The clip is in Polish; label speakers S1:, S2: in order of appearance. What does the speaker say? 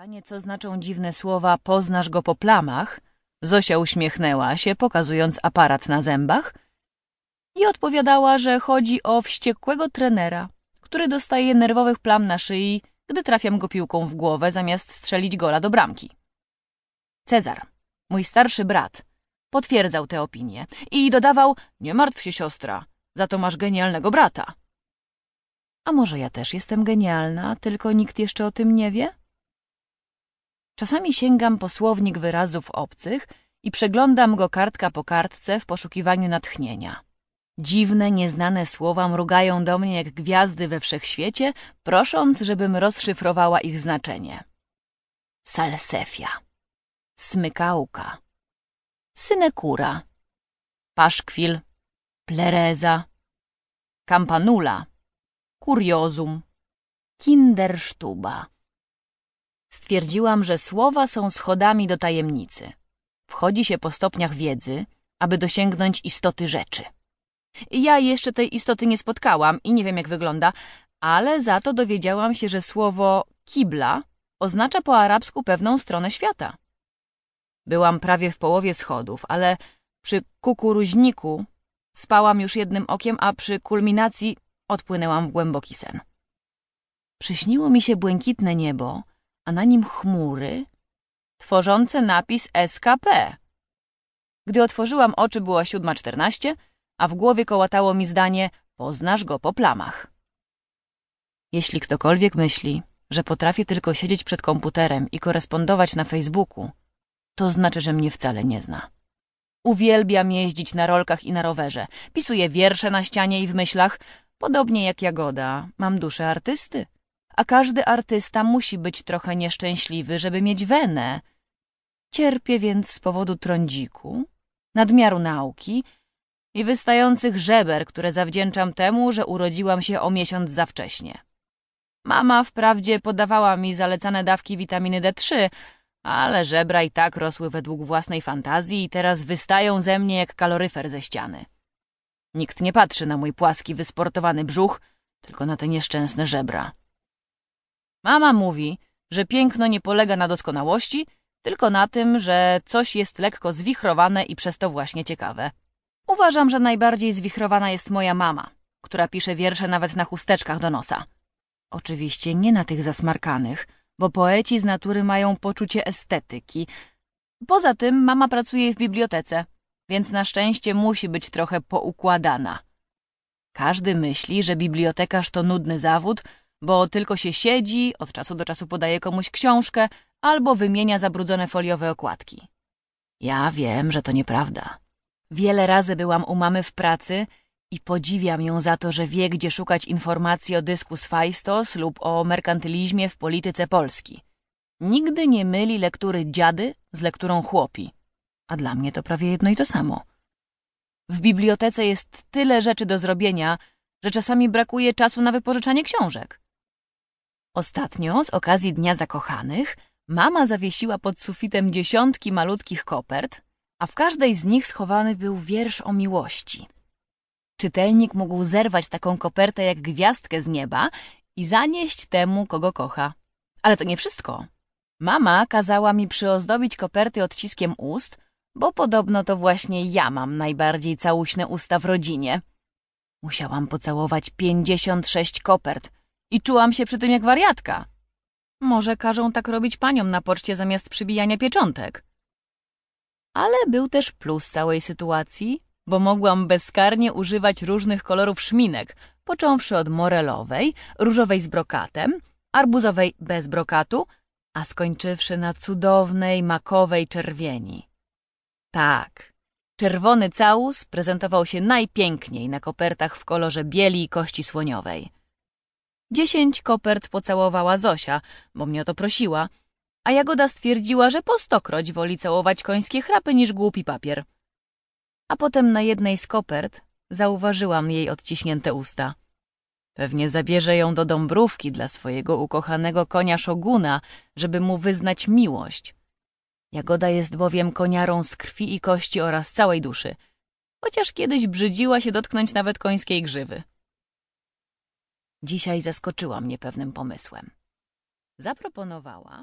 S1: pytanie, co znaczą dziwne słowa poznasz go po plamach, Zosia uśmiechnęła się, pokazując aparat na zębach i odpowiadała, że chodzi o wściekłego trenera, który dostaje nerwowych plam na szyi, gdy trafiam go piłką w głowę, zamiast strzelić gola do bramki. Cezar, mój starszy brat, potwierdzał tę opinię i dodawał, nie martw się siostra, za to masz genialnego brata. A może ja też jestem genialna, tylko nikt jeszcze o tym nie wie? Czasami sięgam po słownik wyrazów obcych i przeglądam go kartka po kartce w poszukiwaniu natchnienia. Dziwne, nieznane słowa mrugają do mnie jak gwiazdy we wszechświecie, prosząc, żebym rozszyfrowała ich znaczenie. Salsefia, smykałka, synekura, paszkwil, plereza, kampanula, kuriozum, kindersztuba. Stwierdziłam, że słowa są schodami do tajemnicy. Wchodzi się po stopniach wiedzy, aby dosięgnąć istoty rzeczy. Ja jeszcze tej istoty nie spotkałam i nie wiem jak wygląda, ale za to dowiedziałam się, że słowo kibla oznacza po arabsku pewną stronę świata. Byłam prawie w połowie schodów, ale przy kukuruźniku spałam już jednym okiem, a przy kulminacji odpłynęłam w głęboki sen. Przyśniło mi się błękitne niebo, a na nim chmury tworzące napis SKP. Gdy otworzyłam oczy, była siódma czternaście, a w głowie kołatało mi zdanie poznasz go po plamach. Jeśli ktokolwiek myśli, że potrafię tylko siedzieć przed komputerem i korespondować na Facebooku, to znaczy, że mnie wcale nie zna. Uwielbiam jeździć na rolkach i na rowerze, pisuję wiersze na ścianie i w myślach, podobnie jak Jagoda, mam duszę artysty a każdy artysta musi być trochę nieszczęśliwy, żeby mieć wenę. Cierpię więc z powodu trądziku, nadmiaru nauki i wystających żeber, które zawdzięczam temu, że urodziłam się o miesiąc za wcześnie. Mama wprawdzie podawała mi zalecane dawki witaminy D3, ale żebra i tak rosły według własnej fantazji i teraz wystają ze mnie jak kaloryfer ze ściany. Nikt nie patrzy na mój płaski, wysportowany brzuch, tylko na te nieszczęsne żebra. Mama mówi, że piękno nie polega na doskonałości, tylko na tym, że coś jest lekko zwichrowane i przez to właśnie ciekawe. Uważam, że najbardziej zwichrowana jest moja mama, która pisze wiersze nawet na chusteczkach do nosa. Oczywiście nie na tych zasmarkanych, bo poeci z natury mają poczucie estetyki. Poza tym mama pracuje w bibliotece, więc na szczęście musi być trochę poukładana. Każdy myśli, że bibliotekarz to nudny zawód, bo tylko się siedzi, od czasu do czasu podaje komuś książkę albo wymienia zabrudzone foliowe okładki. Ja wiem, że to nieprawda. Wiele razy byłam u mamy w pracy i podziwiam ją za to, że wie, gdzie szukać informacji o dysku Sfajstos lub o merkantylizmie w polityce Polski. Nigdy nie myli lektury dziady z lekturą chłopi, a dla mnie to prawie jedno i to samo. W bibliotece jest tyle rzeczy do zrobienia, że czasami brakuje czasu na wypożyczanie książek. Ostatnio, z okazji Dnia Zakochanych, mama zawiesiła pod sufitem dziesiątki malutkich kopert, a w każdej z nich schowany był wiersz o miłości. Czytelnik mógł zerwać taką kopertę jak gwiazdkę z nieba i zanieść temu, kogo kocha. Ale to nie wszystko. Mama kazała mi przyozdobić koperty odciskiem ust, bo podobno to właśnie ja mam najbardziej całuśne usta w rodzinie. Musiałam pocałować pięćdziesiąt sześć kopert – i czułam się przy tym jak wariatka. Może każą tak robić paniom na poczcie zamiast przybijania pieczątek. Ale był też plus całej sytuacji, bo mogłam bezkarnie używać różnych kolorów szminek, począwszy od morelowej, różowej z brokatem, arbuzowej bez brokatu, a skończywszy na cudownej makowej czerwieni. Tak, czerwony całus prezentował się najpiękniej na kopertach w kolorze bieli i kości słoniowej. Dziesięć kopert pocałowała Zosia, bo mnie o to prosiła, a Jagoda stwierdziła, że po stokroć woli całować końskie chrapy niż głupi papier. A potem na jednej z kopert zauważyłam jej odciśnięte usta. Pewnie zabierze ją do Dąbrówki dla swojego ukochanego konia Szoguna, żeby mu wyznać miłość. Jagoda jest bowiem koniarą z krwi i kości oraz całej duszy, chociaż kiedyś brzydziła się dotknąć nawet końskiej grzywy. Dzisiaj zaskoczyła mnie pewnym pomysłem. Zaproponowała,